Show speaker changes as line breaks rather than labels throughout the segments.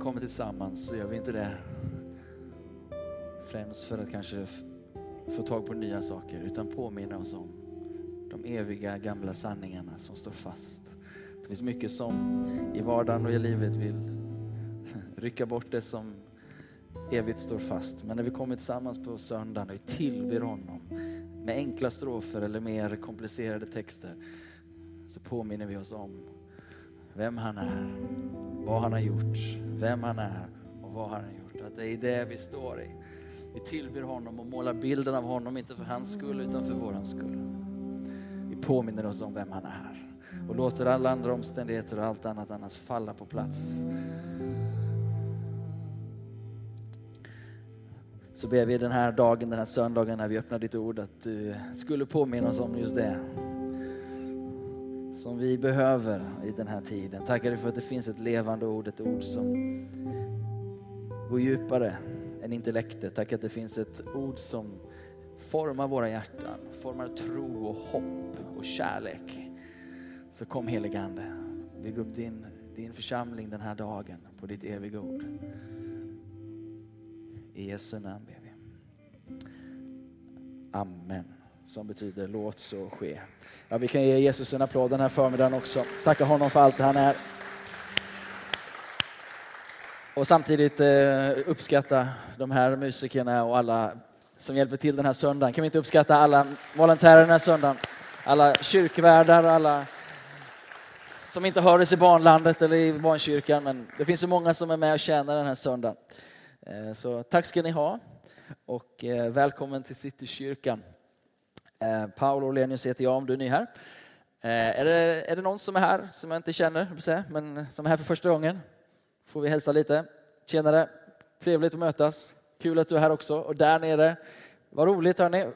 kommer tillsammans så gör vi inte det främst för att kanske få tag på nya saker utan påminna oss om de eviga gamla sanningarna som står fast. Det finns mycket som i vardagen och i livet vill rycka bort det som evigt står fast. Men när vi kommer tillsammans på söndagen och tillber honom med enkla strofer eller mer komplicerade texter så påminner vi oss om vem han är, vad han har gjort, vem han är och vad han har gjort. Att det är det vi står i. Vi tillber honom och målar bilden av honom, inte för hans skull utan för våran skull. Vi påminner oss om vem han är och låter alla andra omständigheter och allt annat annars falla på plats. Så ber vi den här dagen, den här söndagen när vi öppnar ditt ord att du skulle påminna oss om just det som vi behöver i den här tiden. Tackar dig för att det finns ett levande ord, ett ord som går djupare än intellektet. Tack att det finns ett ord som formar våra hjärtan, formar tro och hopp och kärlek. Så kom helige Ande, bygg upp din, din församling den här dagen på ditt eviga ord. I Jesu namn ber vi. Amen. Som betyder låt så ske. Ja, vi kan ge Jesus en applåd den här förmiddagen också. Tacka honom för allt han är. Och samtidigt eh, uppskatta de här musikerna och alla som hjälper till den här söndagen. Kan vi inte uppskatta alla volontärer den här söndagen? Alla kyrkvärdar, alla som inte hördes i barnlandet eller i barnkyrkan, men det finns så många som är med och tjänar den här söndagen. Eh, så tack ska ni ha och eh, välkommen till Citykyrkan. Eh, Paolo Olenius heter jag om du är ny här. Eh, är det, är det någon som är här som jag inte känner, men som är här för första gången? Får vi hälsa lite. Tjenare, trevligt att mötas. Kul att du är här också. Och där nere, vad roligt hörni.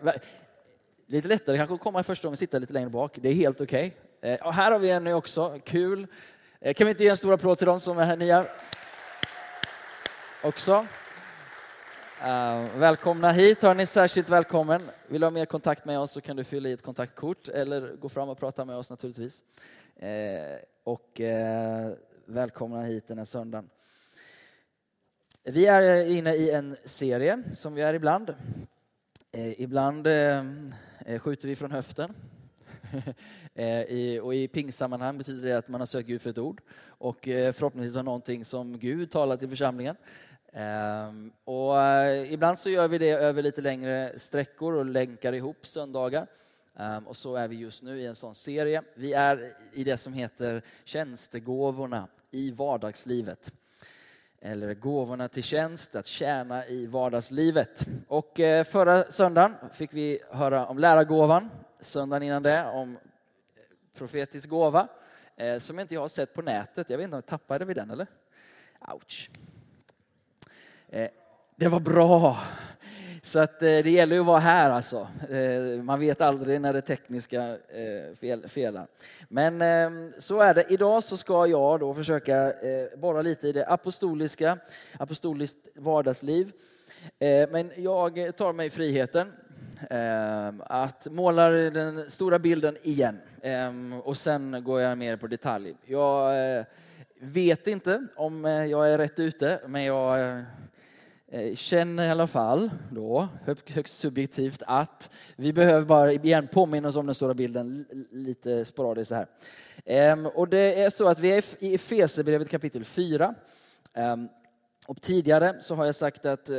Lite lättare kanske att komma första gången och sitta lite längre bak. Det är helt okej. Okay. Och här har vi en ny också, kul. Eh, kan vi inte ge en stor applåd till dem som är här nya? också. Uh, välkomna hit, har ni särskilt välkommen. Vill du ha mer kontakt med oss så kan du fylla i ett kontaktkort eller gå fram och prata med oss naturligtvis. Uh, och uh, välkomna hit den här söndagen. Vi är inne i en serie som vi är ibland. ibland skjuter vi från höften. I, och I pingsammanhang betyder det att man har sökt Gud för ett ord och förhoppningsvis har någonting som Gud talat till församlingen. Ehm, och eh, ibland så gör vi det över lite längre sträckor och länkar ihop söndagar. Ehm, och så är vi just nu i en sån serie. Vi är i det som heter tjänstegåvorna i vardagslivet. Eller gåvorna till tjänst, att tjäna i vardagslivet. Och eh, förra söndagen fick vi höra om lärargåvan. Söndagen innan det om eh, profetisk gåva. Som inte jag har sett på nätet. Jag vet inte om tappade vi den eller? Ouch. Eh, det var bra. Så att eh, det gäller ju att vara här alltså. Eh, man vet aldrig när det tekniska fel, felar. Men ehm, så är det. Idag så ska jag då försöka borra lite i det apostoliska, apostoliskt vardagsliv. Men jag tar mig friheten ehm, att måla den stora bilden igen. Ehm, och sen går jag mer på detalj. Jag vet inte om jag är rätt ute, men jag Eh, känner i alla fall då, högst subjektivt, att vi behöver bara igen påminna oss om den stora bilden lite sporadiskt så här. Ehm, och det är så att vi är i Efesierbrevet kapitel 4. Ehm, och tidigare så har jag sagt att eh,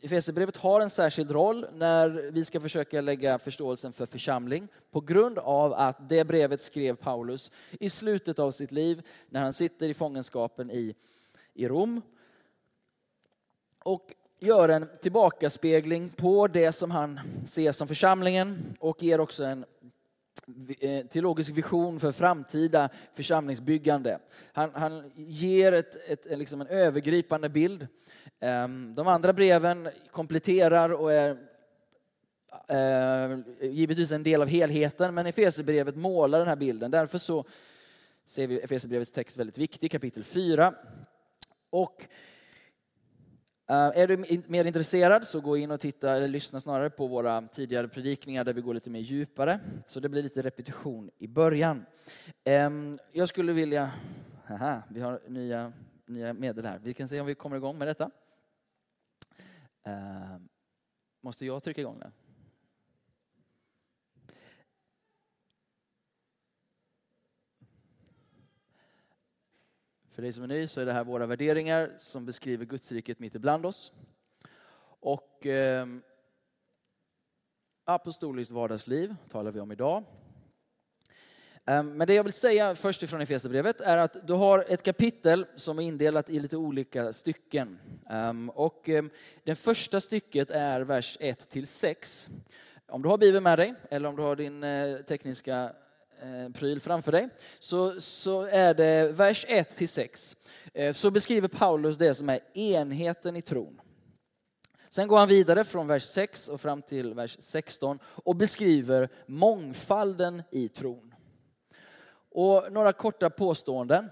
Efesierbrevet har en särskild roll när vi ska försöka lägga förståelsen för församling på grund av att det brevet skrev Paulus i slutet av sitt liv när han sitter i fångenskapen i, i Rom och gör en tillbakaspegling på det som han ser som församlingen och ger också en eh, teologisk vision för framtida församlingsbyggande. Han, han ger ett, ett, liksom en övergripande bild. Ehm, de andra breven kompletterar och är eh, givetvis en del av helheten, men Efesierbrevet målar den här bilden. Därför så ser vi Efesierbrevets text väldigt viktig, kapitel 4. Och Eh, är du mer intresserad så gå in och titta, eller lyssna snarare på våra tidigare predikningar där vi går lite mer djupare. Så det blir lite repetition i början. Ehm, jag skulle vilja, aha, vi har nya nya medel här. Vi kan se om vi kommer igång med detta. Ehm, måste jag trycka igång den? För dig som är ny så är det här våra värderingar som beskriver Gudsriket mitt ibland oss. Och eh, apostoliskt vardagsliv talar vi om idag. Ehm, men det jag vill säga först ifrån Efesierbrevet är att du har ett kapitel som är indelat i lite olika stycken. Ehm, och ehm, det första stycket är vers 1 till 6. Om du har Bibeln med dig eller om du har din eh, tekniska Eh, pryl framför dig så, så är det vers 1-6. Eh, så beskriver Paulus det som är enheten i tron. Sen går han vidare från vers 6 och fram till vers 16 och beskriver mångfalden i tron. Och några korta påståenden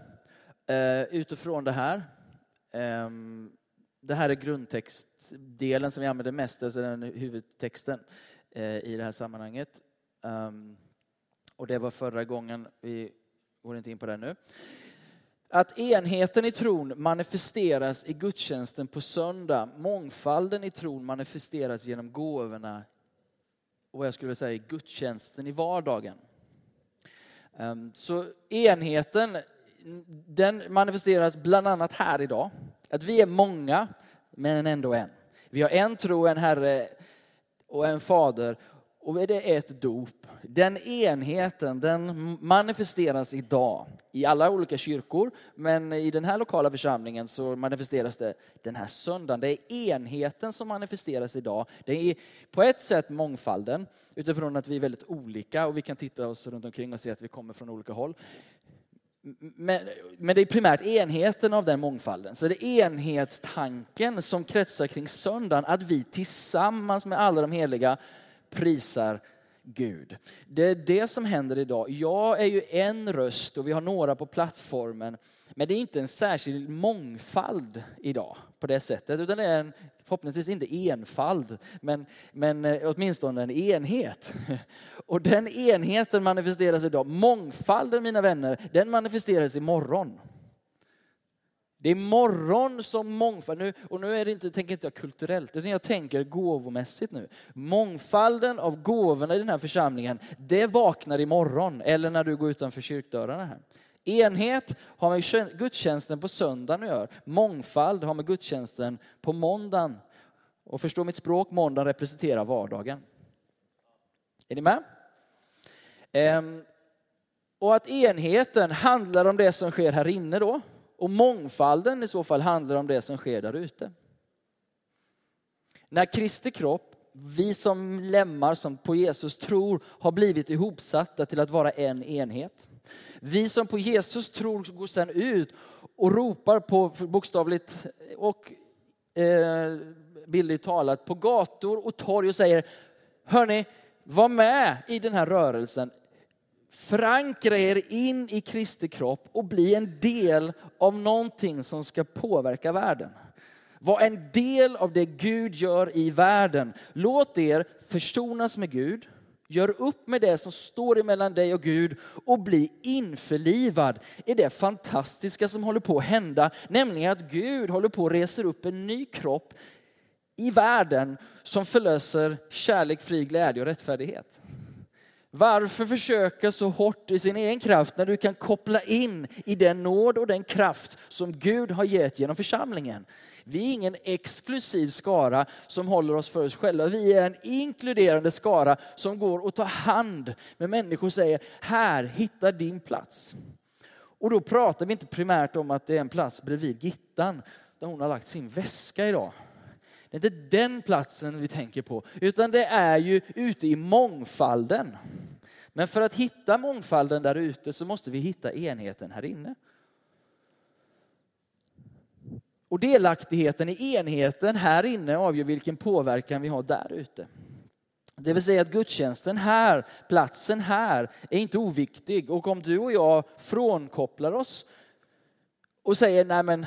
eh, utifrån det här. Ehm, det här är grundtextdelen som vi använder mest, alltså den huvudtexten i det här sammanhanget. Um, och det var förra gången, vi går inte in på det nu. Att enheten i tron manifesteras i gudstjänsten på söndag. Mångfalden i tron manifesteras genom gåvorna och vad jag skulle vilja säga gudstjänsten i vardagen. Ehm, så enheten den manifesteras bland annat här idag. Att vi är många, men ändå en. Vi har en tro, en Herre och en Fader. Och det är ett dop. Den enheten den manifesteras idag i alla olika kyrkor. Men i den här lokala församlingen så manifesteras det den här söndagen. Det är enheten som manifesteras idag. Det är på ett sätt mångfalden utifrån att vi är väldigt olika och vi kan titta oss runt omkring och se att vi kommer från olika håll. Men, men, det är primärt enheten av den mångfalden. Så det är enhetstanken som kretsar kring söndagen, att vi tillsammans med alla de heliga prisar Gud. Det är det som händer idag. Jag är ju en röst och vi har några på plattformen. Men det är inte en särskild mångfald idag på det sättet, utan det är en, förhoppningsvis inte enfald, men, men eh, åtminstone en enhet. Och den enheten manifesteras idag. Mångfalden, mina vänner, den manifesteras imorgon. Det är morgon som mångfald, nu, och nu är det inte, tänker inte jag kulturellt, utan jag tänker gåvomässigt nu. Mångfalden av gåvorna i den här församlingen, det vaknar imorgon, eller när du går utanför kyrkdörrarna här. Enhet har med gudstjänsten på söndagen att göra. Mångfald har med gudstjänsten på måndagen. Och förstå mitt språk, måndagen representerar vardagen. Är ni med? Ehm, och att enheten handlar om det som sker här inne då. Och mångfalden i så fall handlar om det som sker där ute. När Kristi kropp, vi som lemmar som på Jesus tror, har blivit ihopsatta till att vara en enhet. Vi som på Jesus tror går sedan ut och ropar på, bokstavligt och eh, bildligt talat, på gator och torg och säger, hörni, var med i den här rörelsen. Förankra er in i Kristi kropp och bli en del av någonting som ska påverka världen. Var en del av det Gud gör i världen. Låt er försonas med Gud. Gör upp med det som står emellan dig och Gud och bli införlivad i det fantastiska som håller på att hända. Nämligen att Gud håller på att resa upp en ny kropp i världen som förlöser kärlek, fri glädje och rättfärdighet. Varför försöka så hårt i sin egen kraft när du kan koppla in i den nåd och den kraft som Gud har gett genom församlingen? Vi är ingen exklusiv skara som håller oss för oss själva. Vi är en inkluderande skara som går och tar hand med människor och säger, här, hitta din plats. Och då pratar vi inte primärt om att det är en plats bredvid Gittan där hon har lagt sin väska idag. Det är inte den platsen vi tänker på, utan det är ju ute i mångfalden. Men för att hitta mångfalden där ute så måste vi hitta enheten här inne. Och delaktigheten i enheten här inne avgör vilken påverkan vi har där ute. Det vill säga att gudstjänsten här, platsen här, är inte oviktig. Och om du och jag frånkopplar oss och säger, nej men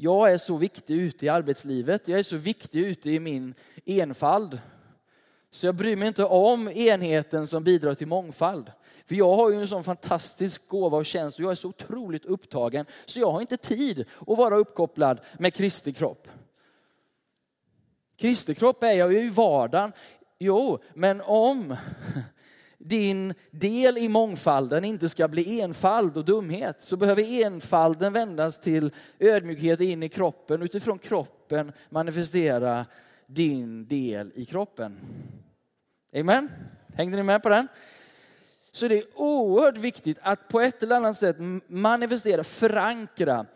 jag är så viktig ute i arbetslivet, jag är så viktig ute i min enfald. Så jag bryr mig inte om enheten som bidrar till mångfald. För jag har ju en sån fantastisk gåva och tjänst och jag är så otroligt upptagen så jag har inte tid att vara uppkopplad med Kristi kropp. Kristi kropp är jag ju i vardagen. Jo, men om din del i mångfalden inte ska bli enfald och dumhet så behöver enfalden vändas till ödmjukhet in i kroppen utifrån kroppen manifestera din del i kroppen. Amen? Hängde ni med på den? Så det är oerhört viktigt att på ett eller annat sätt manifestera, förankra,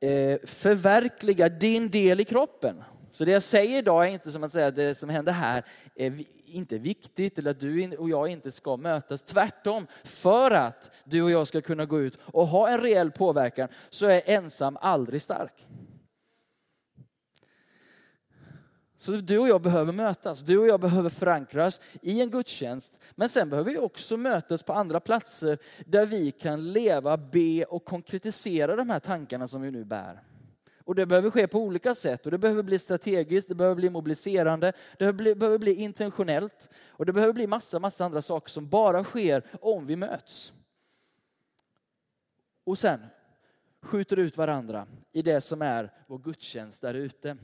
eh, förverkliga din del i kroppen. Så det jag säger idag är inte som att säga att det som händer här är inte viktigt eller att du och jag inte ska mötas. Tvärtom, för att du och jag ska kunna gå ut och ha en reell påverkan så är ensam aldrig stark. Så du och jag behöver mötas, du och jag behöver förankras i en gudstjänst. Men sen behöver vi också mötas på andra platser där vi kan leva, be och konkretisera de här tankarna som vi nu bär. Och det behöver ske på olika sätt. Och det behöver bli strategiskt, det behöver bli mobiliserande, det behöver bli intentionellt. Och det behöver bli massa, massa andra saker som bara sker om vi möts. Och sen skjuter ut varandra i det som är vår gudstjänst där ute.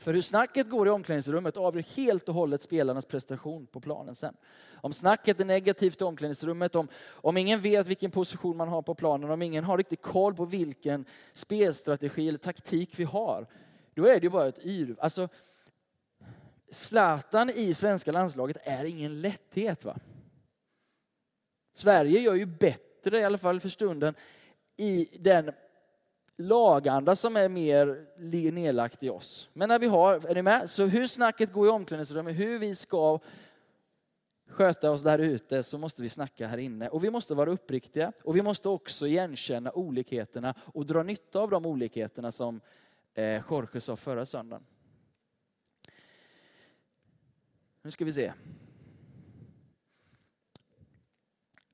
För hur snacket går i omklädningsrummet avgör helt och hållet spelarnas prestation på planen sen. Om snacket är negativt i omklädningsrummet, om, om ingen vet vilken position man har på planen, om ingen har riktigt koll på vilken spelstrategi eller taktik vi har, då är det ju bara ett yr... Alltså, Zlatan i svenska landslaget är ingen lätthet. Va? Sverige gör ju bättre, i alla fall för stunden, i den laganda som är mer nedlagt i oss. Men när vi har, är ni med? Så hur snacket går i omklädningsrummet, hur vi ska sköta oss där ute så måste vi snacka här inne. Och vi måste vara uppriktiga och vi måste också igenkänna olikheterna och dra nytta av de olikheterna som eh, Jorge sa förra söndagen. Nu ska vi se.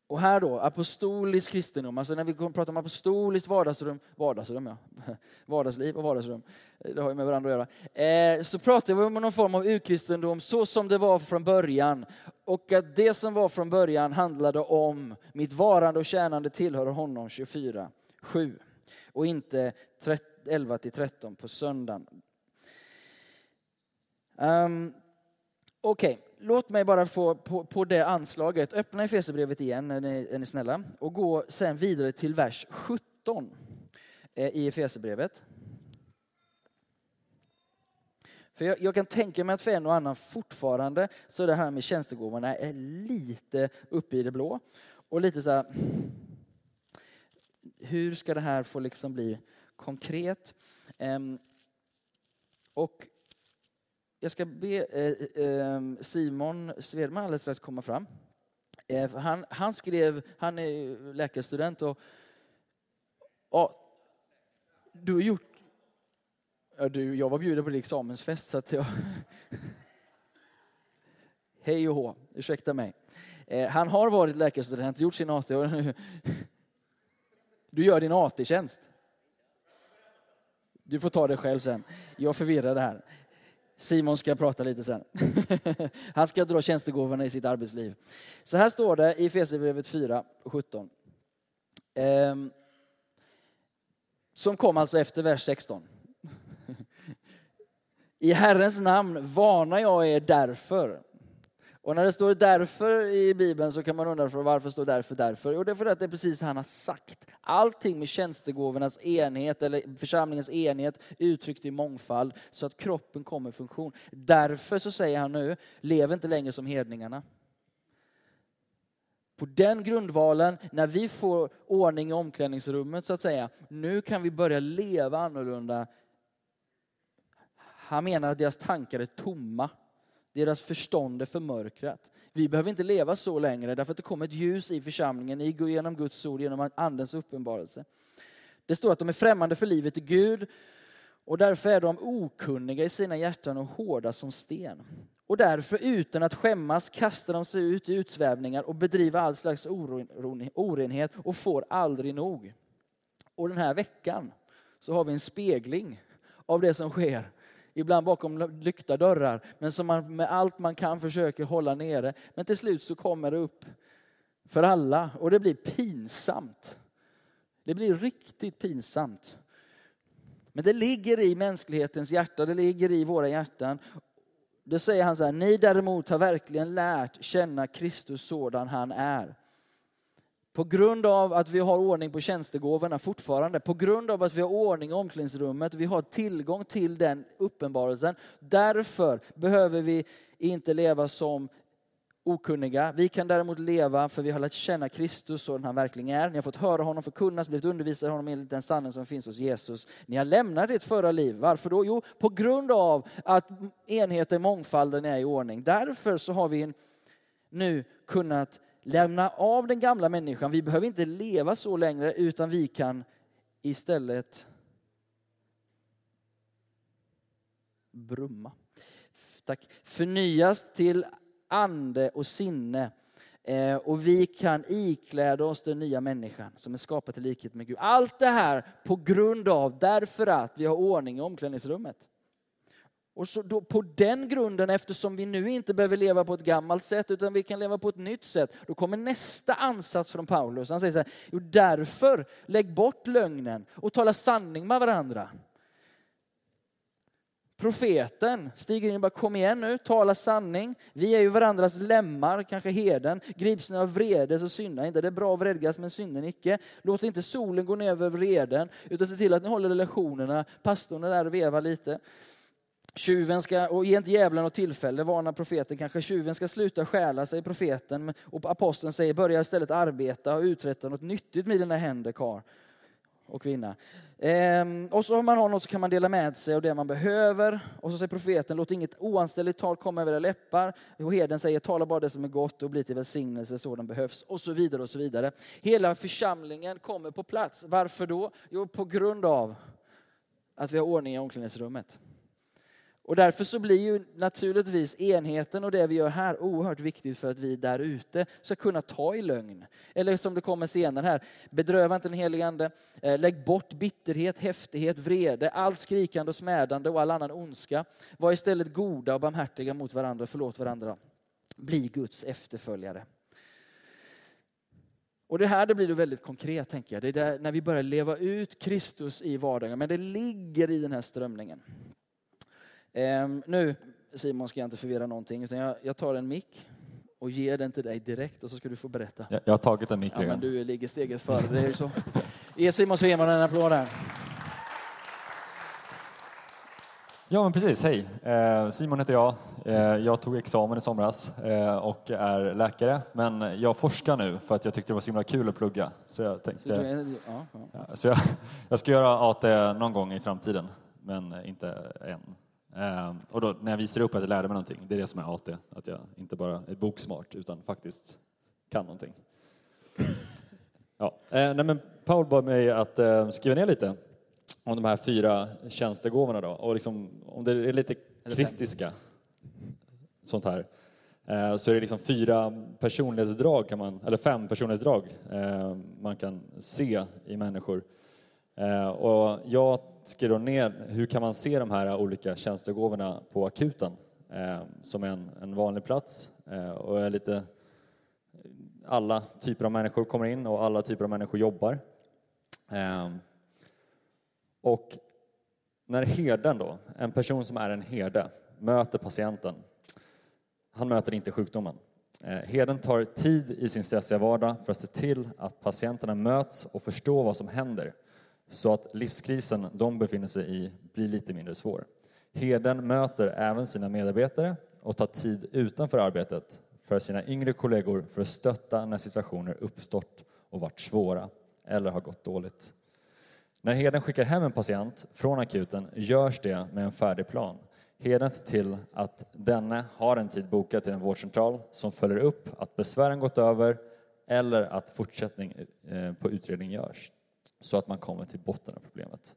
Och här då, apostolisk kristendom, alltså när vi pratar om apostoliskt vardagsrum, vardagsrum ja, vardagsliv och vardagsrum, eh, det har ju med varandra att göra. Eh, så pratar vi om någon form av urkristendom så som det var från början. Och att det som var från början handlade om mitt varande och tjänande tillhör honom 24, 7 och inte 11 till 13 på söndagen. Um, Okej, okay låt mig bara få på, på det anslaget, öppna Efesierbrevet igen, är ni, är ni snälla, och gå sen vidare till vers 17 eh, i Efesierbrevet. För jag, jag, kan tänka mig att för en och annan fortfarande så det här med tjänstegåvorna är lite uppe i det blå. Och lite så här, hur ska det här få liksom bli konkret? Ehm, och jag ska be eh, eh, Simon Svedman alldeles strax komma fram. Eh, han, han skrev, han är läkarstudent och, och du har gjort, ja, du, jag var bjuden på din examensfest så att jag Hej och hå, ursäkta mig. Han har varit läkarstudent, gjort sin AT och du gör din AT-tjänst. Du får ta det själv sen. Jag förvirrar det här. Simon ska prata lite sen. Han ska dra tjänstegåvorna i sitt arbetsliv. Så här står det i Efesierbrevet 4 och 17. Ehm, som kom alltså efter vers 16. I Herrens namn varnar jag er därför. Och när det står därför i Bibeln så kan man undra för varför står därför därför? Jo, det är för att det är precis det han har sagt. Allting med tjänstegåvornas enhet eller församlingens enhet uttryckt i mångfald så att kroppen kommer i funktion. Därför så säger han nu, lev inte längre som hedningarna. På den grundvalen, när vi får ordning i omklädningsrummet så att säga, nu kan vi börja leva annorlunda. Han menar att deras tankar är tomma. Deras förstånd är förmörkrat. Vi behöver inte leva så längre därför att det kommer ett ljus i församlingen genom Guds ord, genom andens uppenbarelse. Det står att de är främmande för livet i Gud och därför är de okunniga i sina hjärtan och hårda som sten. Och därför utan att skämmas kastar de sig ut i utsvävningar och bedriver all slags orenhet och får aldrig nog. Och den här veckan så har vi en spegling av det som sker ibland bakom lyckta dörrar, men som man med allt man kan försöker hålla nere. Men till slut så kommer det upp för alla och det blir pinsamt. Det blir riktigt pinsamt. Men det ligger i mänsklighetens hjärta, det ligger i våra hjärtan. Då säger han så här, ni däremot har verkligen lärt känna Kristus sådan han är. På grund av att vi har ordning på tjänstegåvorna fortfarande, på grund av att vi har ordning i omklädningsrummet, vi har tillgång till den uppenbarelsen. Därför behöver vi inte leva som okunniga. Vi kan däremot leva för vi har lärt känna Kristus sådan han verkligen är. Ni har fått höra honom förkunnas, blivit undervisade honom enligt den sanning som finns hos Jesus. Ni har lämnat ert förra liv. Varför då? Jo, på grund av att enheten, mångfalden är i ordning. Därför så har vi nu kunnat lämna av den gamla människan. Vi behöver inte leva så längre utan vi kan istället brumma. Tack. Förnyas till ande och sinne. Eh, och vi kan ikläda oss den nya människan som är skapad till likhet med Gud. Allt det här på grund av, därför att vi har ordning i omklädningsrummet. Och så då, på den grunden, eftersom vi nu inte behöver leva på ett gammalt sätt utan vi kan leva på ett nytt sätt, då kommer nästa ansats från Paulus. Han säger så här, jo därför lägg bort lögnen och tala sanning med varandra. Profeten stiger in och bara kom igen nu, tala sanning. Vi är ju varandras lemmar, kanske heden. Grips ni av vrede så synda inte. Det är bra att vredgas men synden icke. Låt inte solen gå ner över vreden utan se till att ni håller relationerna. Pastorn är där och vevar lite. Tjuven ska, och ge inte djävulen något tillfälle, varnar profeten kanske. Tjuven ska sluta stjäla, säger profeten. Och aposteln säger, börja istället arbeta och uträtta något nyttigt med dina händer, kar och kvinna. Ehm, och så om man har något så kan man dela med sig av det man behöver. Och så säger profeten, låt inget oanständigt tal komma över era läppar. Och herden säger, tala bara det som är gott och bli till välsignelse så den behövs. Och så vidare och så vidare. Hela församlingen kommer på plats. Varför då? Jo, på grund av att vi har ordning i omklädningsrummet. Och därför så blir ju naturligtvis enheten och det vi gör här oerhört viktigt för att vi där ute ska kunna ta i lögn. Eller som det kommer senare här, bedröva inte den helige Ande, eh, lägg bort bitterhet, häftighet, vrede, allt skrikande och smädande och all annan ondska. Var istället goda och barmhärtiga mot varandra, förlåt varandra. Bli Guds efterföljare. Och det här det blir då väldigt konkret, tänker jag. Det är där, när vi börjar leva ut Kristus i vardagen. Men det ligger i den här strömningen. Um, nu Simon ska jag inte förvirra någonting utan jag, jag, tar en mick och ger den till dig direkt och så ska du få berätta.
Jag, jag har tagit en mick
ja, men Du ligger steget före, det är ju så. Ge Simon Sveman en applåd här.
Ja, men precis. Hej! Eh, Simon heter jag. Eh, jag tog examen i somras eh, och är läkare, men jag forskar nu för att jag tyckte det var så himla kul att plugga. Så jag tänkte... Ja, ja. Så jag, jag ska göra AT någon gång i framtiden, men inte än. Ehm, och då, när jag visar upp att jag lärde mig någonting, det är det som är AT, att jag inte bara är boksmart utan faktiskt kan någonting. Ja. Eh, nej, men Paul bad mig att eh, skriva ner lite om de här fyra tjänstegåvorna då, och liksom, om det är lite kristiska, sånt här, så är det liksom fyra personlighetsdrag, kan man, eller fem personlighetsdrag man kan se i människor. Och jag skrev ner hur kan man se de här olika tjänstegåvorna på akuten eh, som är en, en vanlig plats eh, och är lite alla typer av människor kommer in och alla typer av människor jobbar. Eh, och när herden då, en person som är en herde, möter patienten, han möter inte sjukdomen. Eh, herden tar tid i sin stressiga vardag för att se till att patienterna möts och förstår vad som händer så att livskrisen de befinner sig i blir lite mindre svår. Heden möter även sina medarbetare och tar tid utanför arbetet för sina yngre kollegor för att stötta när situationer uppstått och varit svåra eller har gått dåligt. När heden skickar hem en patient från akuten görs det med en färdig plan. Heden ser till att denne har en tid bokad till en vårdcentral som följer upp att besvären gått över eller att fortsättning eh, på utredning görs så att man kommer till botten av problemet.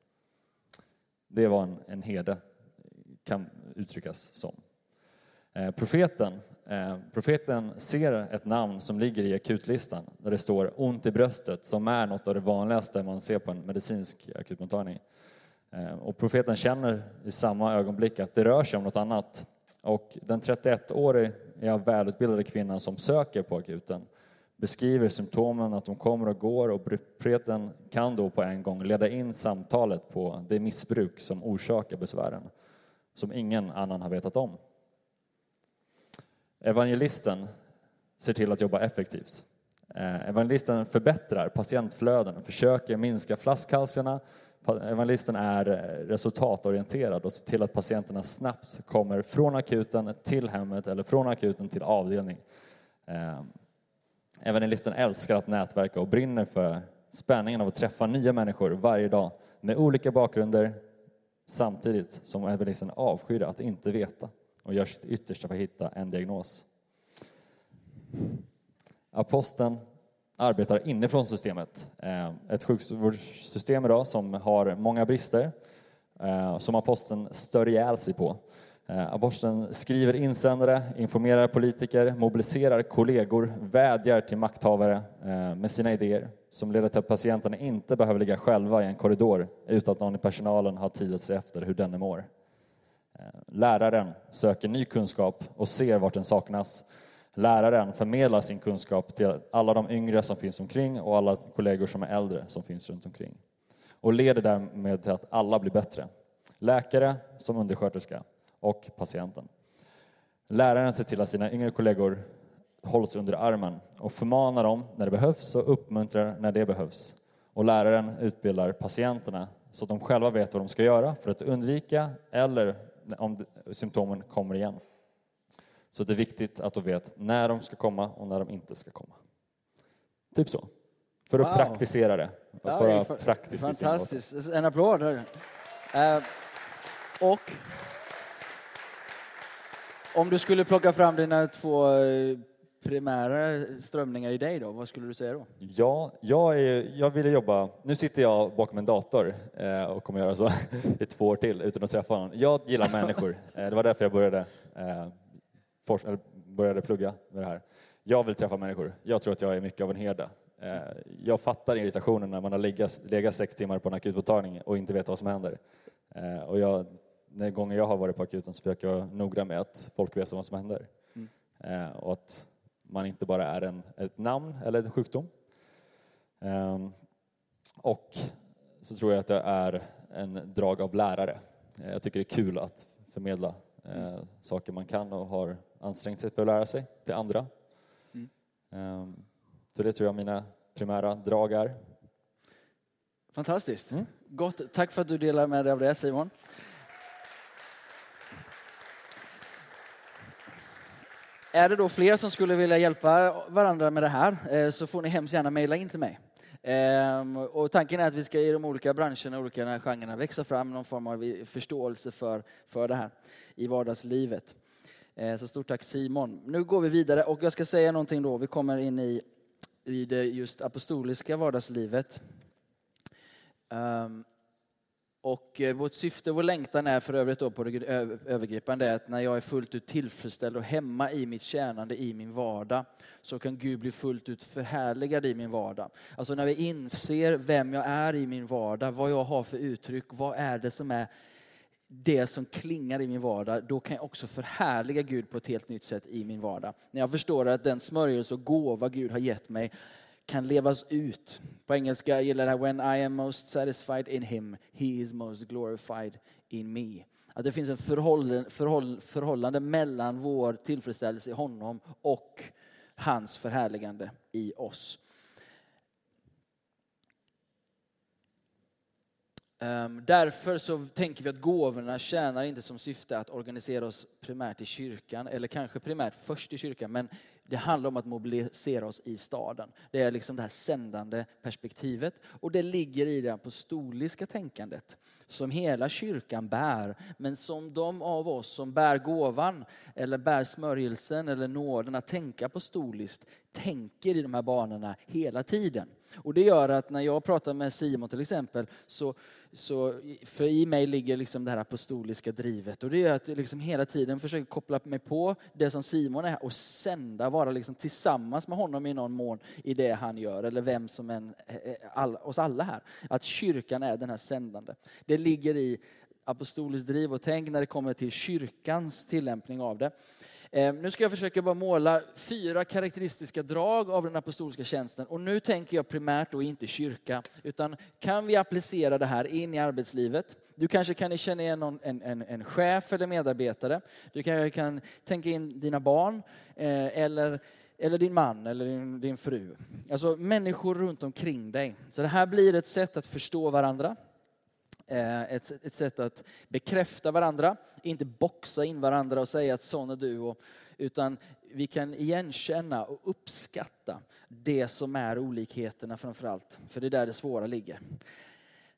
Det var en, en herde, kan uttryckas som. Eh, profeten, eh, profeten ser ett namn som ligger i akutlistan där det står ont i bröstet som är något av det vanligaste man ser på en medicinsk akutmottagning. Eh, och profeten känner i samma ögonblick att det rör sig om något annat. Och den 31-åriga välutbildade kvinnan som söker på akuten beskriver symptomen, att de kommer och går och preten kan då på en gång leda in samtalet på det missbruk som orsakar besvären, som ingen annan har vetat om. Evangelisten ser till att jobba effektivt. Eh, evangelisten förbättrar patientflöden, försöker minska flaskhalsarna. Evangelisten är eh, resultatorienterad och ser till att patienterna snabbt kommer från akuten till hemmet eller från akuten till avdelning. Eh, Evangelisten älskar att nätverka och brinner för spänningen av att träffa nya människor varje dag med olika bakgrunder samtidigt som evangelisten avskyr att inte veta och gör sitt yttersta för att hitta en diagnos. Aposteln arbetar inifrån systemet. Eh, ett sjukvårdssystem idag som har många brister eh, som aposteln stör ihjäl sig på. Eh, Aborsten skriver insändare, informerar politiker, mobiliserar kollegor, vädjar till makthavare eh, med sina idéer som leder till att patienterna inte behöver ligga själva i en korridor utan att någon i personalen har tid att se efter hur denne mår. Eh, läraren söker ny kunskap och ser vart den saknas läraren förmedlar sin kunskap till alla de yngre som finns omkring och alla kollegor som är äldre som finns runt omkring. Och leder därmed till att alla blir bättre. Läkare som undersköterska och patienten. Läraren ser till att sina yngre kollegor hålls under armen och förmanar dem när det behövs och uppmuntrar när det behövs. Och läraren utbildar patienterna så att de själva vet vad de ska göra för att undvika eller om symptomen kommer igen. Så det är viktigt att de vet när de ska komma och när de inte ska komma. Typ så. För att wow. praktisera det.
Ja, för är praktiskt fantastiskt. En applåd. Uh, och om du skulle plocka fram dina två eh, primära strömningar i dig då, vad skulle du säga då?
Ja, jag, är, jag ville jobba, nu sitter jag bakom en dator eh, och kommer göra så i två år till utan att träffa någon. Jag gillar människor, eh, det var därför jag började eh, forsk- började plugga med det här. Jag vill träffa människor. Jag tror att jag är mycket av en herde. Eh, jag fattar irritationen när man har legat, legat sex timmar på en akutmottagning och inte vet vad som händer. Eh, och jag, när gånger jag har varit på akuten så försöker jag noggrann med att folk vet vad som händer. Mm. Eh, och att man inte bara är en, ett namn eller en sjukdom. Ehm, och så tror jag att jag är en drag av lärare. Jag tycker det är kul att förmedla mm. saker man kan och har ansträngt sig för att lära sig till andra. Mm. Ehm, så det tror jag mina primära drag är.
Fantastiskt. Mm. Gott. Tack för att du delar med dig av det Simon. Är det då fler som skulle vilja hjälpa varandra med det här eh, så får ni hemskt gärna mejla in till mig. Ehm, och tanken är att vi ska i de olika branscherna och olika genrerna växa fram någon form av förståelse för, för det här i vardagslivet. Eh, så stort tack Simon. Nu går vi vidare och jag ska säga någonting då. Vi kommer in i, i det just apostoliska vardagslivet. Ehm, och eh, vårt syfte, vår längtan är för övrigt då på det övergripande att när jag är fullt ut tillfredsställd och hemma i mitt tjänande, i min vardag, så kan Gud bli fullt ut förhärligad i min vardag. Alltså när vi inser vem jag är i min vardag, vad jag har för uttryck, vad är det som är det som klingar i min vardag, då kan jag också förhärliga Gud på ett helt nytt sätt i min vardag. När jag förstår att den smörjelse och gåva Gud har gett mig kan levas ut. På engelska gillar det här When I am most satisfied in him, he is most glorified in me. Att det finns ett förhållande, förhåll, förhållande mellan vår tillfredsställelse i honom och hans förhärligande i oss. Um, därför så tänker vi att gåvorna tjänar inte som syfte att organisera oss primärt i kyrkan, eller kanske primärt först i kyrkan, men det handlar om att mobilisera oss i staden. Det är liksom det här sändande perspektivet. Och det ligger i det apostoliska tänkandet som hela kyrkan bär, men som de av oss som bär gåvan eller bär smörjelsen eller nåden att tänka apostoliskt tänker i de här banorna hela tiden. Och det gör att när jag pratar med Simon till exempel, så, så för i mig ligger liksom det här apostoliska drivet. Och det gör att jag liksom hela tiden försöker koppla mig på det som Simon är och sända, vara liksom tillsammans med honom i någon mån i det han gör, eller vem som än, eh, eh, all, oss alla här. Att kyrkan är den här sändande. Det ligger i apostoliskt driv och tänk när det kommer till kyrkans tillämpning av det. Ehm, nu ska jag försöka bara måla fyra karaktäristiska drag av den apostoliska tjänsten. Och nu tänker jag primärt då inte kyrka, utan kan vi applicera det här in i arbetslivet? Du kanske kan känna igen någon, en, en, en chef eller medarbetare. Du kanske kan tänka in dina barn eh, eller, eller din man eller din, din fru. Alltså människor runt omkring dig. Så det här blir ett sätt att förstå varandra. Eh, ett, ett sätt att bekräfta varandra, inte boxa in varandra och säga att sån är du. Och, utan vi kan igenkänna och uppskatta det som är olikheterna framförallt. För det är där det svåra ligger.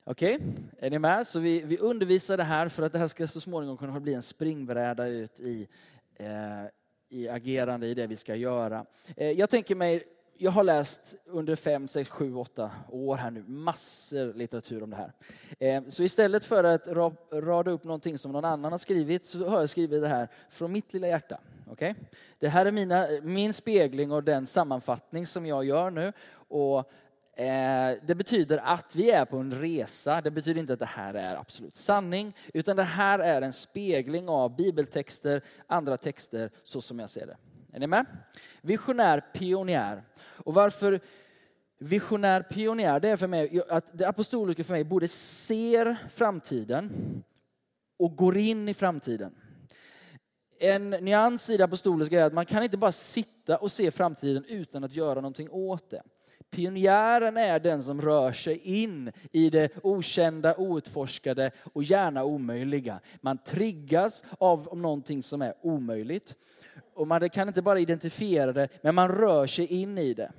Okej, okay. är ni med? Så vi, vi undervisar det här för att det här ska så småningom kunna bli en springbräda ut i, eh, i agerande i det vi ska göra. Eh, jag tänker mig jag har läst under fem, sex, sju, åtta år här nu massor litteratur om det här. Eh, så istället för att rada upp någonting som någon annan har skrivit så har jag skrivit det här från mitt lilla hjärta. Okay? Det här är mina, min spegling och den sammanfattning som jag gör nu. Och eh, det betyder att vi är på en resa. Det betyder inte att det här är absolut sanning, utan det här är en spegling av bibeltexter, andra texter, så som jag ser det. Är ni med? Visionär, pionjär. Och varför visionär pionjär, det är för mig att det apostoliska för mig både ser framtiden och går in i framtiden. En nyans i det apostoliska är att man kan inte bara sitta och se framtiden utan att göra någonting åt det. Pionjären är den som rör sig in i det okända, outforskade och gärna omöjliga. Man triggas av någonting som är omöjligt. Och man kan inte bara identifiera det, men man rör sig in i det.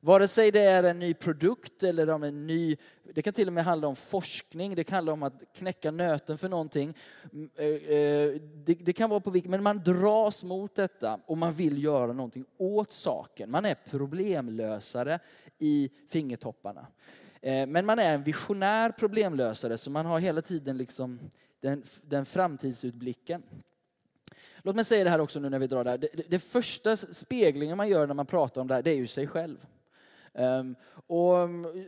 Vare sig det är en ny produkt eller om en ny, det kan till och med handla om forskning, det kan handla om att knäcka nöten för någonting. Mm, eh, eh, det, det, kan vara på vilket, men man dras mot detta och man vill göra någonting åt saken. Man är problemlösare i fingertopparna. Eh, men man är en visionär problemlösare, så man har hela tiden liksom den, den framtidsutblicken. Låt mig säga det här också nu när vi drar det här. Det, det, det första speglingen man gör när man pratar om det här, det är ju sig själv. Um, och,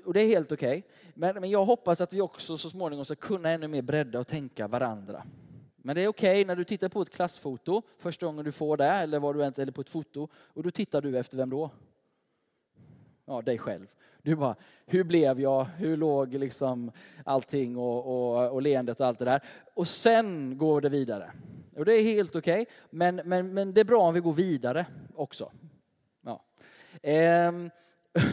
och, det är helt okej. Okay. Men, men jag hoppas att vi också så småningom ska kunna ännu mer bredda och tänka varandra. Men det är okej okay när du tittar på ett klassfoto, första gången du får det, eller vad du än, eller på ett foto, och då tittar du efter vem då? Ja, dig själv. Du bara, hur blev jag? Hur låg liksom allting och, och, och leendet och allt det där? Och sen går det vidare. Och det är helt okej, okay, men, men, men det är bra om vi går vidare också. Ja. Ehm,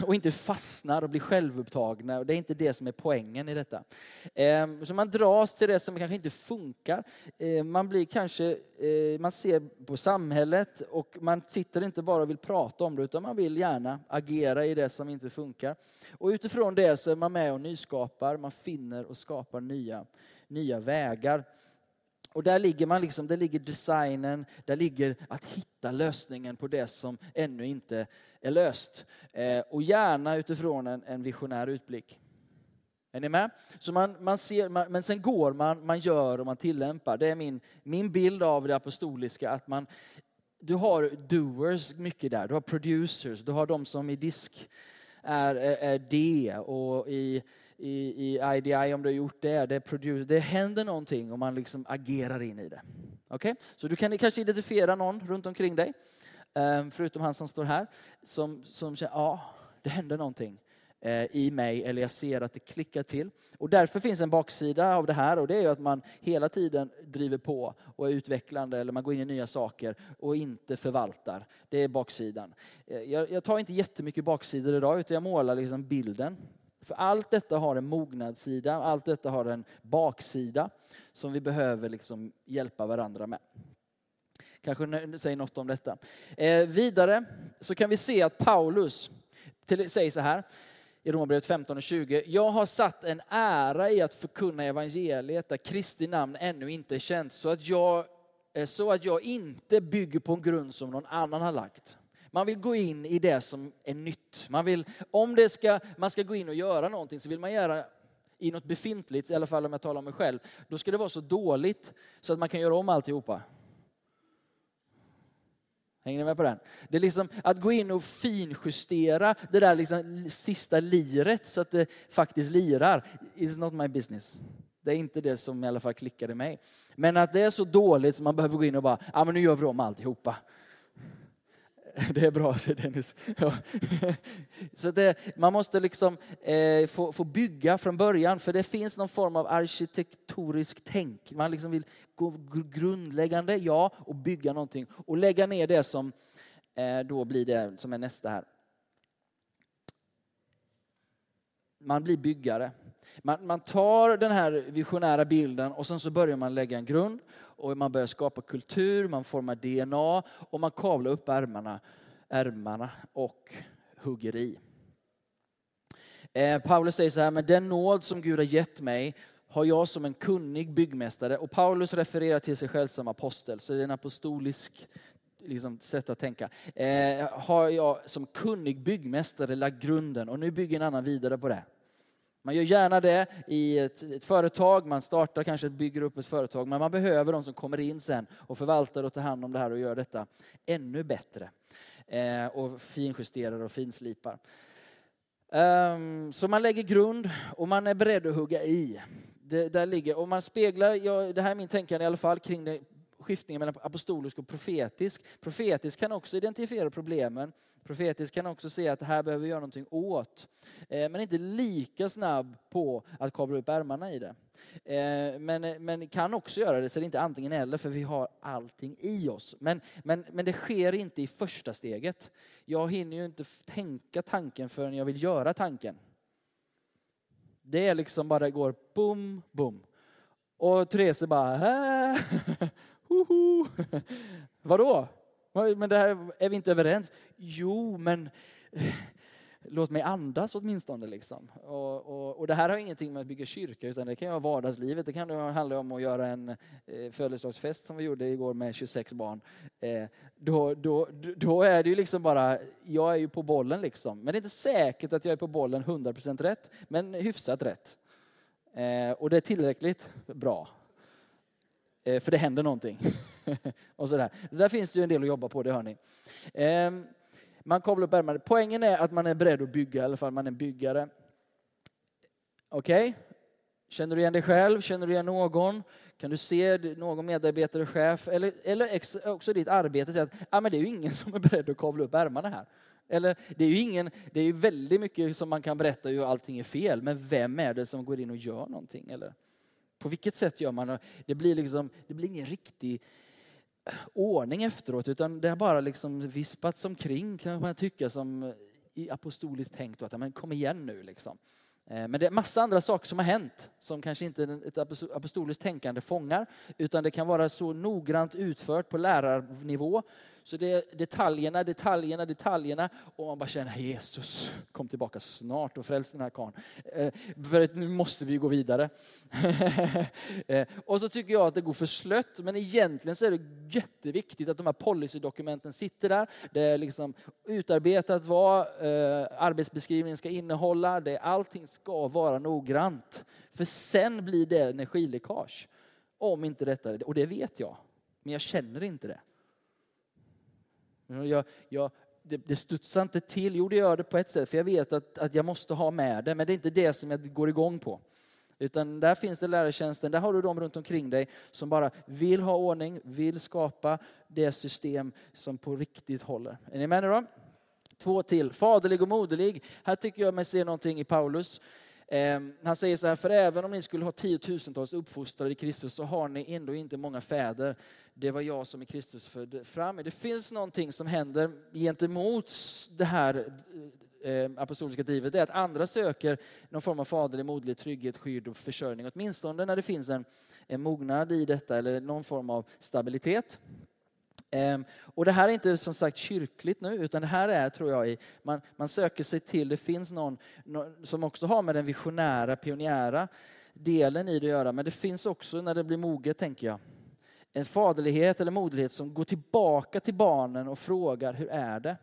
och inte fastnar och blir självupptagna. Och det är inte det som är poängen i detta. Ehm, så man dras till det som kanske inte funkar. Ehm, man blir kanske, eh, man ser på samhället och man sitter inte bara och vill prata om det utan man vill gärna agera i det som inte funkar. Och utifrån det så är man med och nyskapar, man finner och skapar nya, nya vägar. Och där ligger man liksom, där ligger designen, där ligger att hitta lösningen på det som ännu inte är löst. Eh, och gärna utifrån en, en, visionär utblick. Är ni med? Så man, man ser, man, men sen går man, man gör och man tillämpar. Det är min, min bild av det apostoliska, att man, du har doers mycket där, du har producers, du har de som i disk är, är, är det och i i, i IDI om du har gjort det. Det, produce, det händer någonting och man liksom agerar in i det. Okay? Så du kan kanske identifiera någon runt omkring dig, ehm, förutom han som står här, som, som känner, ja, det händer någonting eh, i mig eller jag ser att det klickar till. Och därför finns en baksida av det här och det är att man hela tiden driver på och är utvecklande eller man går in i nya saker och inte förvaltar. Det är baksidan. Eh, jag, jag tar inte jättemycket baksidor idag utan jag målar liksom bilden för allt detta har en mognadssida, allt detta har en baksida som vi behöver liksom hjälpa varandra med. Kanske säger något om detta. Eh, vidare så kan vi se att Paulus till, säger så här i Romarbrevet 15 och 20. Jag har satt en ära i att förkunna evangeliet där Kristi namn ännu inte är känt så att jag, eh, så att jag inte bygger på en grund som någon annan har lagt. Man vill gå in i det som är nytt. Man vill, om det ska, man ska gå in och göra någonting så vill man göra i något befintligt, i alla fall om jag talar om mig själv, då ska det vara så dåligt så att man kan göra om alltihopa. Hänger ni med på den? Det är liksom att gå in och finjustera det där liksom sista liret så att det faktiskt lirar. Is not my business. Det är inte det som i alla fall klickade mig. Men att det är så dåligt så man behöver gå in och bara, ja men nu gör vi om alltihopa. Det är bra, säger Dennis. Ja. Så det, man måste liksom eh, få, få, bygga från början, för det finns någon form av arkitektorisk tänk. Man liksom vill gå grundläggande, ja, och bygga någonting. Och lägga ner det som eh, då blir det som är nästa här. Man blir byggare. Man, man, tar den här visionära bilden och sen så börjar man lägga en grund och man börjar skapa kultur, man formar DNA och man kavlar upp ärmarna, ärmarna och hugger i. Eh, Paulus säger så här, men den nåd som Gud har gett mig har jag som en kunnig byggmästare. Och Paulus refererar till sig själv som apostel, så det är en apostolisk liksom, sätt att tänka. Eh, har jag som kunnig byggmästare lagt grunden och nu bygger en annan vidare på det. Man gör gärna det i ett, ett, företag, man startar kanske, bygger upp ett företag, men man behöver de som kommer in sen och förvaltar och tar hand om det här och gör detta ännu bättre. Eh, och finjusterar och finslipar. Um, så man lägger grund och man är beredd att hugga i. Det, där ligger, och man speglar, ja, det här är min tänkande i alla fall, kring det, skiftningen mellan apostolisk och profetisk. Profetisk kan också identifiera problemen. Profetiskt kan också se att det här behöver vi göra någonting åt. Eh, men inte lika snabb på att kavla upp ärmarna i det. Eh, men, men kan också göra det, så det är inte antingen eller, för vi har allting i oss. Men, men, men det sker inte i första steget. Jag hinner ju inte tänka tanken förrän jag vill göra tanken. Det är liksom bara, det går boom, boom. Och Therese bara, hoho. Vadå? Men det här, är vi inte överens? Jo, men eh, låt mig andas åtminstone. Liksom. Och, och, och, det här har ingenting med att bygga kyrka, utan det kan vara vardagslivet. Det kan handla om att göra en eh, födelsedagsfest som vi gjorde igår med 26 barn. Eh, då, då, då är det ju liksom bara, jag är ju på bollen liksom. Men det är inte säkert att jag är på bollen 100% rätt, men hyfsat rätt. Eh, och det är tillräckligt bra. Eh, för det händer någonting. och sådär. Där finns det ju en del att jobba på, det hör ni. Ehm, man kavlar upp ärmarna. Poängen är att man är beredd att bygga, i alla fall man är byggare. Okej? Okay? Känner du igen dig själv? Känner du igen någon? Kan du se någon medarbetare, chef eller, eller också ditt arbete säga att ah, men det är ju ingen som är beredd att kavla upp ärmarna här. Eller det är ju ingen, det är ju väldigt mycket som man kan berätta hur allting är fel, men vem är det som går in och gör någonting? Eller? På vilket sätt gör man det? Det blir, liksom, det blir ingen riktig eh, ordning efteråt, utan det har bara liksom vispats omkring, kan man tycka, som i apostoliskt tänkt. Att, men kom igen nu liksom. Eh, men det är massa andra saker som har hänt som kanske inte ett apostoliskt tänkande fångar, utan det kan vara så noggrant utfört på lärarnivå så det är detaljerna, detaljerna, detaljerna och man bara känner Jesus, kom tillbaka snart och fräls den här karln. Eh, för nu måste vi gå vidare. Eh, och så tycker jag att det går för slött, men egentligen så är det jätteviktigt att de här policydokumenten sitter där. Det är liksom utarbetat vad eh, arbetsbeskrivningen ska innehålla. Det, allting ska vara noggrant. För sen blir det energiläckage. Om inte detta, och det vet jag, men jag känner inte det. Jag, jag, det, det studsar inte till. Jo, det gör det på ett sätt, för jag vet att, att jag måste ha med det, men det är inte det som jag går igång på. Utan där finns det lärartjänsten, där har du dem runt omkring dig som bara vill ha ordning, vill skapa det system som på riktigt håller. Är ni med nu då? Två till, faderlig och moderlig. Här tycker jag mig se någonting i Paulus. Ehm, han säger så här, för även om ni skulle ha tiotusentals uppfostrade i Kristus så har ni ändå inte många fäder det var jag som i Kristus födde fram Det finns någonting som händer gentemot det här ehm, apostoliska drivet. Det är att andra söker någon form av faderlig, moderlig trygghet, skydd och försörjning. Åtminstone när det finns en, en mognad i detta eller någon form av stabilitet. Ehm, och det här är inte som sagt kyrkligt nu, utan det här är, tror jag, man, man söker sig till, det finns någon, någon som också har med den visionära, pionjära delen i det att göra, men det finns också när det blir moget, tänker jag, en faderlighet eller moderlighet som går tillbaka till barnen och frågar hur är det?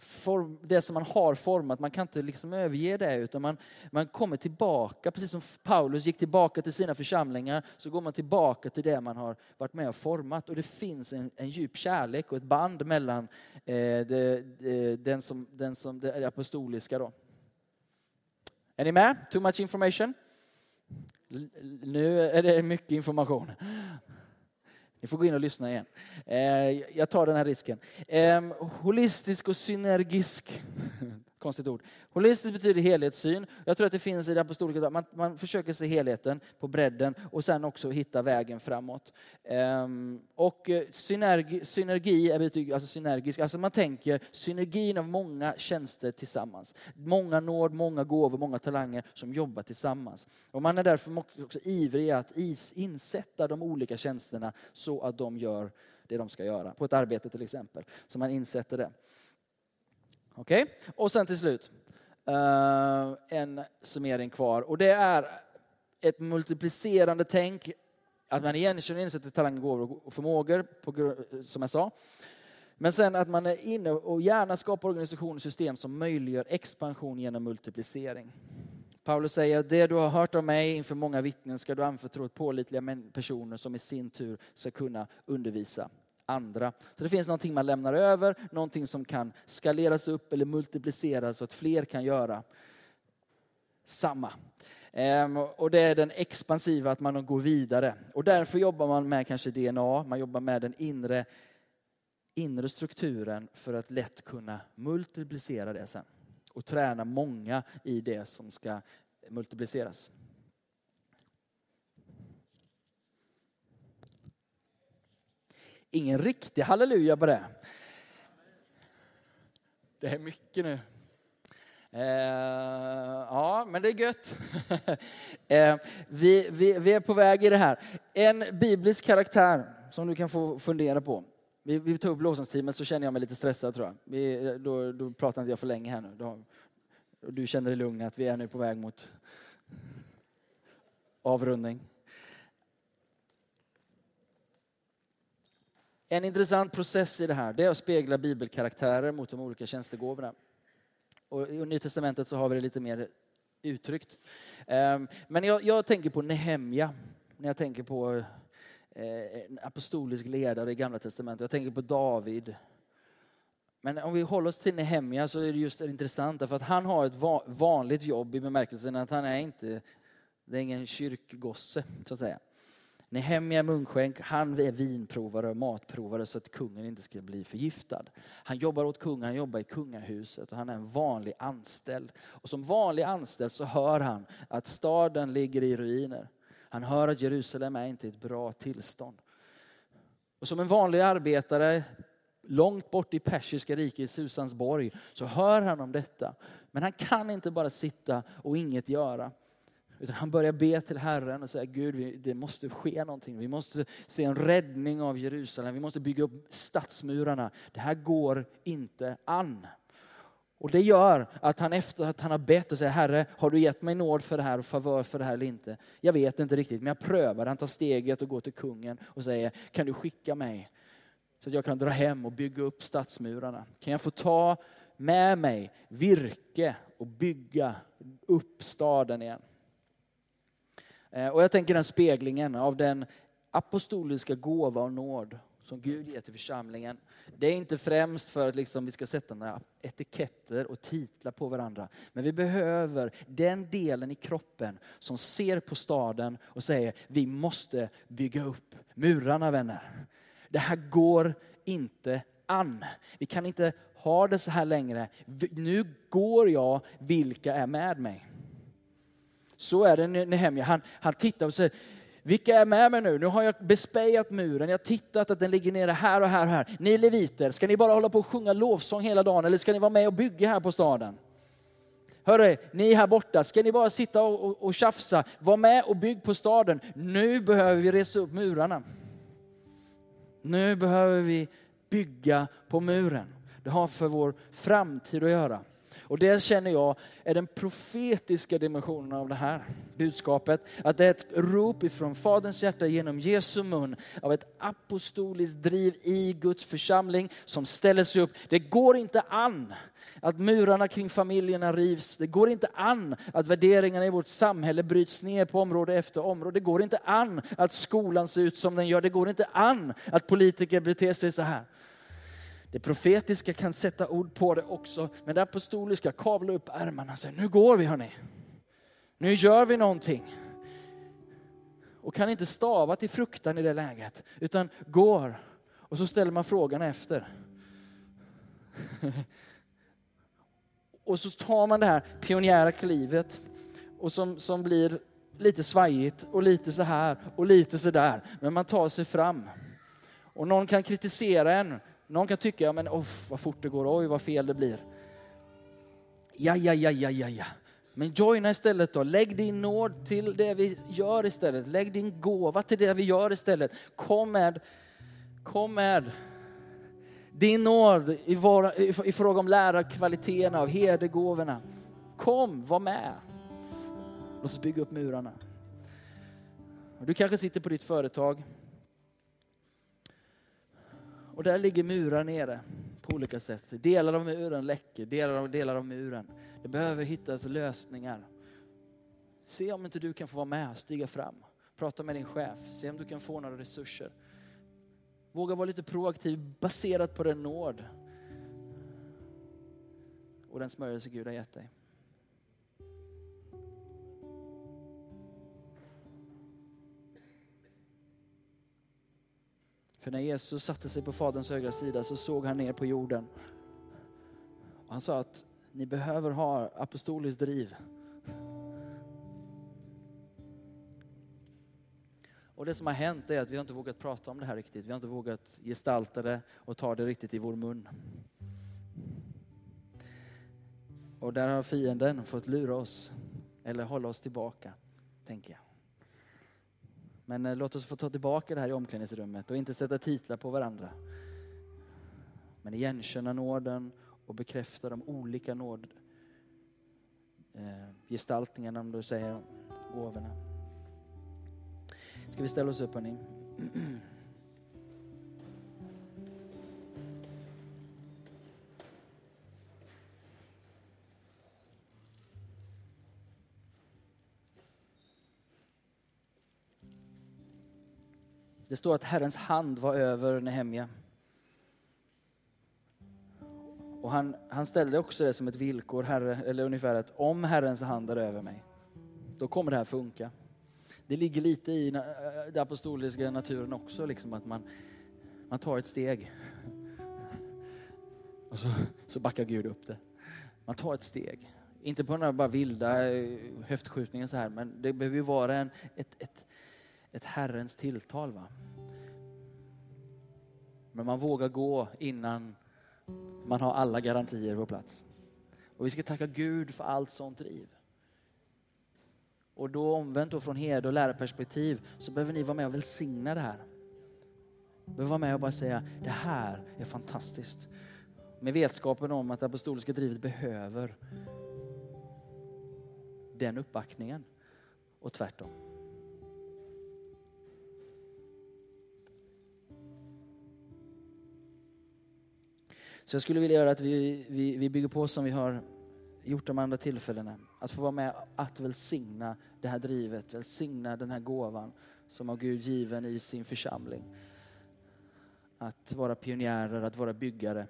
Form, det som man har format, man kan inte liksom överge det utan man, man kommer tillbaka, precis som Paulus gick tillbaka till sina församlingar så går man tillbaka till det man har varit med och format. Och det finns en, en djup kärlek och ett band mellan eh, det, det, den som, den som, det apostoliska. Då. Är ni med? Too much information? Nu är det mycket information. Ni får gå in och lyssna igen. Eh, jag tar den här risken. Ehm, holistisk och synergisk. Konstigt ord. Holistiskt betyder helhetssyn. Jag tror att det finns i det apostoliska. Man, man försöker se helheten på bredden och sen också hitta vägen framåt. Ehm, och eh, synergi, synergi är betyg, alltså synergisk. Alltså man tänker synergin av många tjänster tillsammans. Många nåd, många gåvor, många talanger som jobbar tillsammans. Och man är därför också ivrig att is, insätta de olika tjänsterna så att de gör det de ska göra. På ett arbete till exempel. Så man insätter det. Okej, okay? och sen till slut uh, en summering kvar. Och det är ett multiplicerande tänk, att man igenkänner insikt till talanger, gåvor och förmågor, på, som jag sa. Men sen att man är inne och gärna skapar organisationer och system som möjliggör expansion genom multiplicering. Paulus säger att det du har hört av mig inför många vittnen ska du anförtro åt pålitliga personer som i sin tur ska kunna undervisa andra. Så det finns någonting man lämnar över, någonting som kan skaleras upp eller multipliceras så att fler kan göra samma. Ehm, och det är den expansiva, att man går vidare. Och därför jobbar man med kanske DNA, man jobbar med den inre, inre strukturen för att lätt kunna multiplicera det sen. Och träna många i det som ska multipliceras. Ingen riktig halleluja på det. Det är mycket nu. Eh, ja, men det är gött. eh, vi, vi, vi, är på väg i det här. En biblisk karaktär som du kan få fundera på. Vi, vi tar upp lovsångsteamet så känner jag mig lite stressad tror jag. Vi, eh, då, då pratar inte jag för länge här nu. Då, du känner dig lugn att vi är nu på väg mot avrundning. En intressant process i det här det är att spegla bibelkaraktärer mot de olika tjänstegåvorna. Och I Nya Testamentet så har vi det lite mer uttryckt. Ehm, men jag, jag tänker på Nehemja när jag tänker på eh, en apostolisk ledare i Gamla Testamentet. Jag tänker på David. Men om vi håller oss till Nehemja så är det just intressant för att han har ett vanligt jobb i bemärkelsen att han är inte, det är ingen kyrkgosse så att säga. Nehemja munskänk, han är vinprovare och matprovare så att kungen inte ska bli förgiftad. Han jobbar åt kungen, han jobbar i kungahuset och han är en vanlig anställd. Och som vanlig anställd så hör han att staden ligger i ruiner. Han hör att Jerusalem är inte i ett bra tillstånd. Och som en vanlig arbetare långt bort i persiska riket, i Susans borg, så hör han om detta. Men han kan inte bara sitta och inget göra. Utan han börjar be till Herren och säger Gud, det måste ske någonting. Vi måste se en räddning av Jerusalem. Vi måste bygga upp stadsmurarna. Det här går inte an. Och det gör att han efter att han har bett och säger Herre, har du gett mig nåd för det här och favör för det här eller inte? Jag vet inte riktigt, men jag prövar. Han tar steget och går till kungen och säger, kan du skicka mig så att jag kan dra hem och bygga upp stadsmurarna? Kan jag få ta med mig virke och bygga upp staden igen? Eh, och jag tänker den speglingen av den apostoliska gåva och nåd som Gud ger till församlingen. Det är inte främst för att liksom vi ska sätta några etiketter och titlar på varandra. Men vi behöver den delen i kroppen som ser på staden och säger vi måste bygga upp murarna vänner. Det här går inte an. Vi kan inte ha det så här längre. Nu går jag, vilka är med mig? Så är det Nehemja. Han, han tittar och säger, vilka är med mig nu? Nu har jag bespejat muren, jag har tittat att den ligger nere här och här och här. Ni leviter, ska ni bara hålla på och sjunga lovsång hela dagen eller ska ni vara med och bygga här på staden? Hörru, ni här borta, ska ni bara sitta och, och, och tjafsa? Var med och bygg på staden. Nu behöver vi resa upp murarna. Nu behöver vi bygga på muren. Det har för vår framtid att göra. Och det känner jag är den profetiska dimensionen av det här budskapet. Att det är ett rop ifrån Faderns hjärta genom Jesu mun av ett apostoliskt driv i Guds församling som ställer sig upp. Det går inte an att murarna kring familjerna rivs. Det går inte an att värderingarna i vårt samhälle bryts ner på område efter område. Det går inte an att skolan ser ut som den gör. Det går inte an att politiker beter sig så här. Det profetiska kan sätta ord på det också, men det apostoliska kavlar upp ärmarna och säger, nu går vi hörni. Nu gör vi någonting. och kan inte stava till fruktan i det läget, utan går. Och så ställer man frågan efter. och så tar man det här pionjära klivet och som, som blir lite svajigt och lite så här och lite så där. Men man tar sig fram. Och någon kan kritisera en. Någon kan tycka, ja, men oh, vad fort det går, oj vad fel det blir. Ja, ja, ja, ja, ja, ja. Men joina istället då. Lägg din nåd till det vi gör istället. Lägg din gåva till det vi gör istället. Kom med, kom med din nåd i, våra, i, i fråga om lärarkvaliteterna av herdegåvorna. Kom, var med. Låt oss bygga upp murarna. Du kanske sitter på ditt företag. Och där ligger murar nere på olika sätt. Delar av muren läcker, delar av, delar av muren. Det behöver hittas lösningar. Se om inte du kan få vara med, stiga fram. Prata med din chef, se om du kan få några resurser. Våga vara lite proaktiv baserat på den nåd och den smörjelse Gud har gett dig. För när Jesus satte sig på Faderns högra sida så såg han ner på jorden. Och han sa att ni behöver ha apostoliskt driv. Och det som har hänt är att vi har inte vågat prata om det här riktigt. Vi har inte vågat gestalta det och ta det riktigt i vår mun. Och där har fienden fått lura oss, eller hålla oss tillbaka, tänker jag. Men eh, låt oss få ta tillbaka det här i omklädningsrummet och inte sätta titlar på varandra. Men igenkänna nåden och bekräfta de olika nådgestaltningarna, eh, om du säger gåvorna. Ska vi ställa oss upp hörni? Det står att Herrens hand var över Nehemja. Och han, han ställde också det som ett villkor, herre, eller ungefär att om Herrens hand är över mig, då kommer det här funka. Det ligger lite i äh, den apostoliska naturen också, liksom att man, man tar ett steg. Och så, så backar Gud upp det. Man tar ett steg. Inte på den här bara vilda äh, höftskjutningen så här, men det behöver ju vara en, ett, ett, ett Herrens tilltal. Va? Men man vågar gå innan man har alla garantier på plats. Och vi ska tacka Gud för allt sånt driv. Och då omvänt då från herde och lärarperspektiv så behöver ni vara med och välsigna det här. Behöver vara med och bara säga, det här är fantastiskt. Med vetskapen om att det apostoliska drivet behöver den uppbackningen och tvärtom. Så jag skulle vilja göra att vi, vi, vi bygger på som vi har gjort de andra tillfällena. Att få vara med att välsigna det här drivet, välsigna den här gåvan som har Gud given i sin församling. Att vara pionjärer, att vara byggare.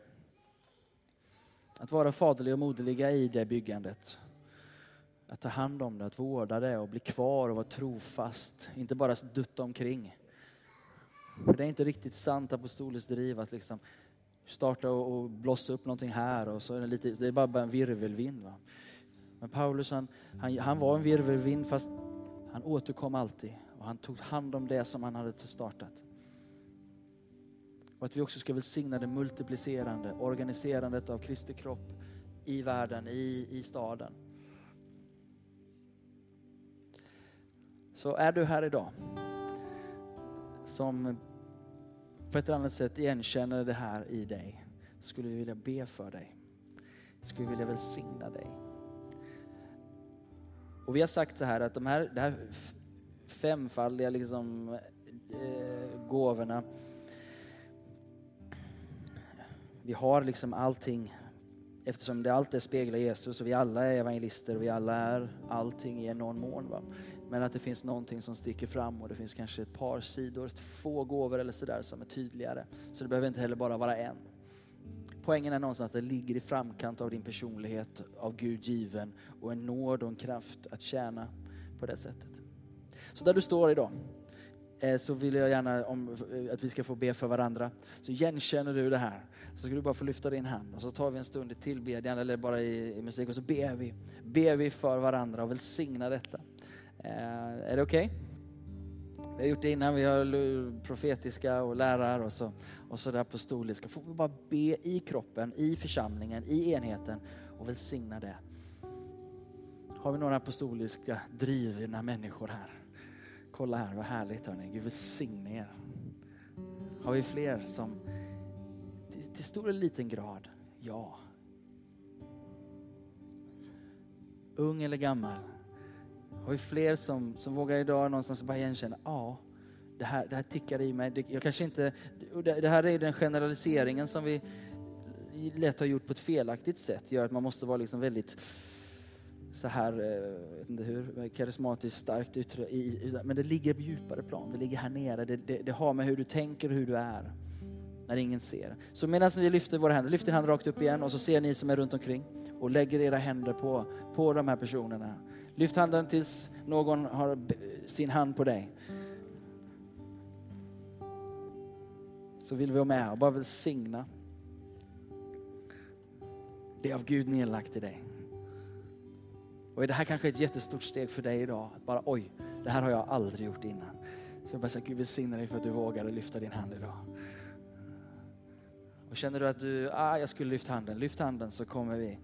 Att vara faderliga och moderliga i det byggandet. Att ta hand om det, att vårda det och bli kvar och vara trofast. Inte bara dutta omkring. För det är inte riktigt sant apostoliskt driv att liksom starta och blossa upp någonting här och så är det lite, det är bara en virvelvind. Va? Men Paulus han, han, han var en virvelvind fast han återkom alltid och han tog hand om det som han hade startat. Och att vi också ska välsigna det multiplicerande, organiserandet av Kristi kropp i världen, i, i staden. Så är du här idag som på ett eller annat sätt igenkänner det här i dig, skulle vi vilja be för dig. Skulle vi vilja välsigna dig. Och vi har sagt så här att de här, det här femfaldiga liksom, eh, gåvorna, vi har liksom allting eftersom det alltid speglar Jesus och vi alla är evangelister och vi alla är allting i någon mån. Va? Men att det finns någonting som sticker fram och det finns kanske ett par sidor, ett få gåvor eller sådär som är tydligare. Så det behöver inte heller bara vara en. Poängen är någonstans att det ligger i framkant av din personlighet, av Gud given och en nåd och en kraft att tjäna på det sättet. Så där du står idag, eh, så vill jag gärna om, eh, att vi ska få be för varandra. Så igenkänner du det här så ska du bara få lyfta din hand och så tar vi en stund i tillbedjan eller bara i, i musik och så ber vi. Ber vi för varandra och välsignar detta. Eh, är det okej? Okay? Vi har gjort det innan, vi har profetiska och lärare och så, och så där apostoliska. Får vi bara be i kroppen, i församlingen, i enheten och välsigna det. Har vi några apostoliska drivna människor här? Kolla här, vad härligt hörni. Gud välsigne er. Har vi fler som till, till stor eller liten grad? Ja. Ung eller gammal? Har vi fler som, som vågar idag någonstans bara igenkänna, ja, det här, det här tickar i mig. Det, jag kanske inte, det, det här är den generaliseringen som vi lätt har gjort på ett felaktigt sätt, gör att man måste vara liksom väldigt så här, eh, jag vet inte hur, karismatiskt starkt yttre, men det ligger på djupare plan. Det ligger här nere. Det, det, det har med hur du tänker och hur du är. När ingen ser. Så medan vi lyfter våra händer, lyft din hand rakt upp igen och så ser ni som är runt omkring och lägger era händer på, på de här personerna. Lyft handen tills någon har sin hand på dig. Så vill vi vara med och bara välsigna det av Gud nedlagt i dig. Och det här kanske är ett jättestort steg för dig idag. Att bara oj, det här har jag aldrig gjort innan. Så jag bara säger Gud välsigne dig för att du vågade lyfta din hand idag. Och känner du att du, ah, jag skulle lyfta handen, lyft handen så kommer vi.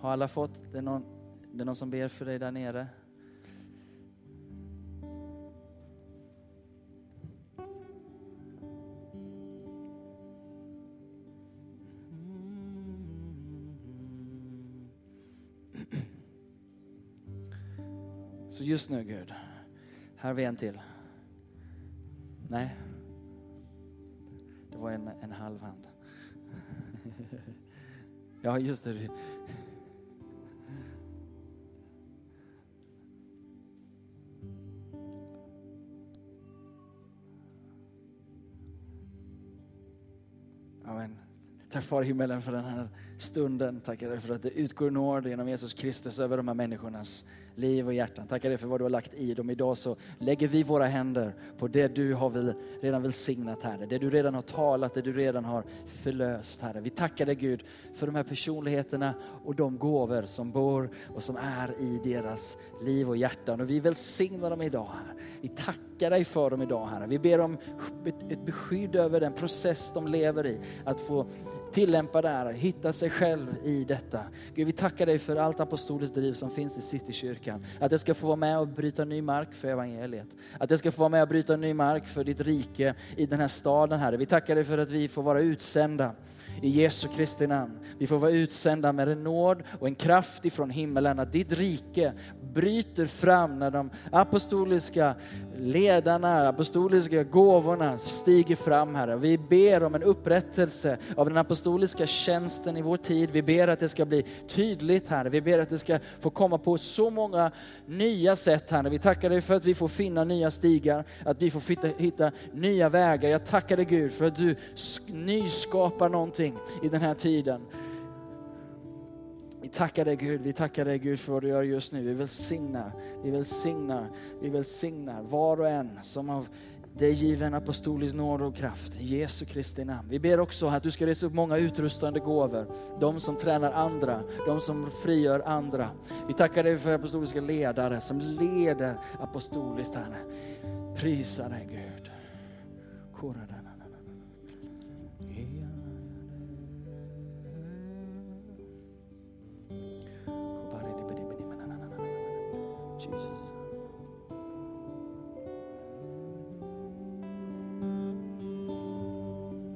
Har alla fått? Det är någon, det är någon som ber för dig där nere? Så just nu Gud, här har vi en till. Nej, det var en, en halv hand. Ja, just det. Far i himmelen för den här stunden. Tackar dig för att det utgår nåd genom Jesus Kristus över de här människornas liv och hjärtan. Tackar dig för vad du har lagt i dem. Idag så lägger vi våra händer på det du har väl, redan välsignat Herre. Det du redan har talat, det du redan har förlöst Herre. Vi tackar dig Gud för de här personligheterna och de gåvor som bor och som är i deras liv och hjärtan. Och vi välsignar dem idag Herre. Vi tackar dig för dem idag Herre. Vi ber om ett beskydd över den process de lever i. Att få tillämpa det här, hitta sig själv i detta. Gud, vi tackar dig för allt apostoliskt driv som finns i Citykyrkan. Att det ska få vara med och bryta ny mark för evangeliet. Att det ska få vara med och bryta ny mark för ditt rike i den här staden, Herre. Vi tackar dig för att vi får vara utsända i Jesu Kristi namn. Vi får vara utsända med en nåd och en kraft ifrån himmelen att ditt rike bryter fram när de apostoliska ledarna, apostoliska gåvorna stiger fram Herre. Vi ber om en upprättelse av den apostoliska tjänsten i vår tid. Vi ber att det ska bli tydligt Herre. Vi ber att det ska få komma på så många nya sätt Herre. Vi tackar dig för att vi får finna nya stigar, att vi får hitta, hitta nya vägar. Jag tackar dig Gud för att du nyskapar någonting i den här tiden. Vi tackar dig Gud, vi tackar dig Gud för vad du gör just nu. Vi välsignar, vi välsignar, vi välsignar var och en som av dig given apostolisk nåd och kraft. I Jesu Kristi namn. Vi ber också att du ska resa upp många utrustande gåvor. De som tränar andra, de som frigör andra. Vi tackar dig för apostoliska ledare som leder apostoliskt, Herre. Prisa dig Gud. Jesus.